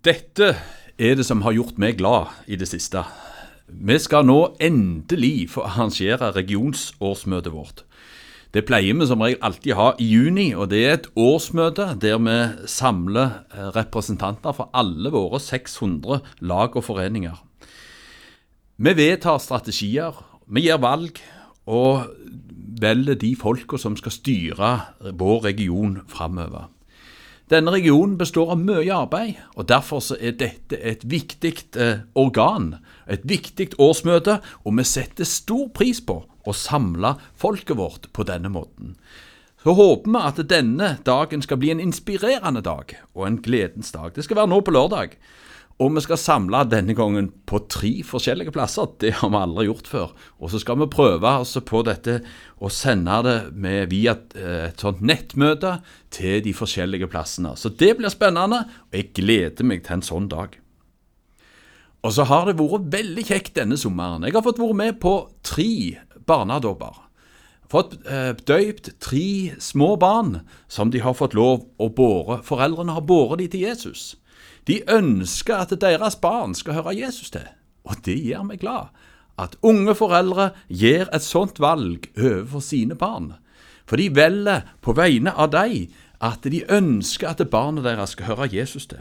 Dette er det som har gjort meg glad i det siste. Vi skal nå endelig få arrangere regionsårsmøtet vårt. Det pleier vi som regel alltid ha i juni, og det er et årsmøte der vi samler eh, representanter fra alle våre 600 lag og foreninger. Vi vedtar strategier, vi gir valg og velger de folka som skal styre vår region framover. Denne regionen består av mye arbeid, og derfor er dette et viktig eh, organ, et viktig årsmøte, og vi setter stor pris på å samle folket vårt på denne måten. Så håper vi at denne dagen skal bli en inspirerende dag og en gledens dag. Det skal være nå på lørdag. Og vi skal samle denne gangen på tre forskjellige plasser. Det har vi aldri gjort før. Og så skal vi prøve altså på dette og sende det med via eh, et sånt nettmøte til de forskjellige plassene. Så det blir spennende, og jeg gleder meg til en sånn dag. Og så har det vært veldig kjekt denne sommeren. Jeg har fått være med på tre barnedåper. Fått eh, døypt tre små barn som de har fått lov å båre. Foreldrene har båret de til Jesus. De ønsker at deres barn skal høre Jesus til, og det gjør meg glad. At unge foreldre gjør et sånt valg overfor sine barn. For de velger på vegne av dem at de ønsker at barnet deres skal høre Jesus til.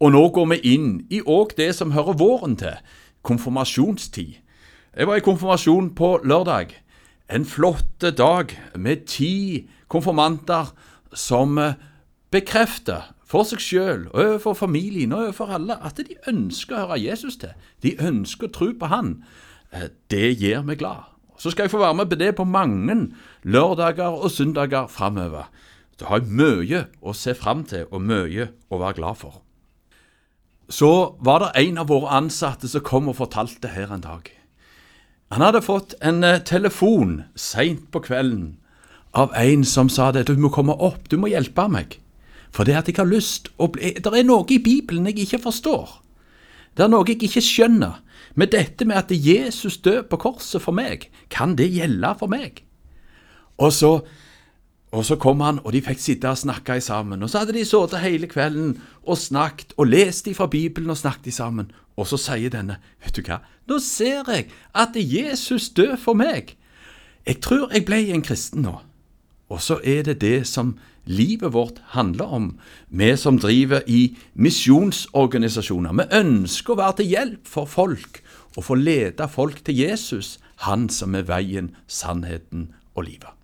Og nå går vi inn i òg det som hører våren til, konfirmasjonstid. Jeg var i konfirmasjon på lørdag. En flott dag med ti konfirmanter som bekrefter for seg sjøl, overfor familien og overfor alle, at de ønsker å høre Jesus til. De ønsker å tro på Han. Eh, det gjør meg glad. Så skal jeg få være med på det på mange lørdager og søndager framover. Da har jeg mye å se fram til og mye å være glad for. Så var det en av våre ansatte som kom og fortalte her en dag. Han hadde fått en eh, telefon seint på kvelden av en som sa det, du må komme opp, du må hjelpe meg. For det at jeg har lyst å bli Det er noe i Bibelen jeg ikke forstår. Det er noe jeg ikke skjønner. Med dette med at Jesus døde på korset for meg, kan det gjelde for meg? Og så, og så kom han, og de fikk sitte og snakke sammen. Og så hadde de sittet hele kvelden og snakket, og lest fra Bibelen og snakket sammen. Og så sier denne, vet du hva, nå ser jeg at Jesus døde for meg. Jeg tror jeg ble en kristen nå. Og så er det det som livet vårt handler om, vi som driver i misjonsorganisasjoner. Vi ønsker å være til hjelp for folk og få lede folk til Jesus, han som er veien, sannheten og livet.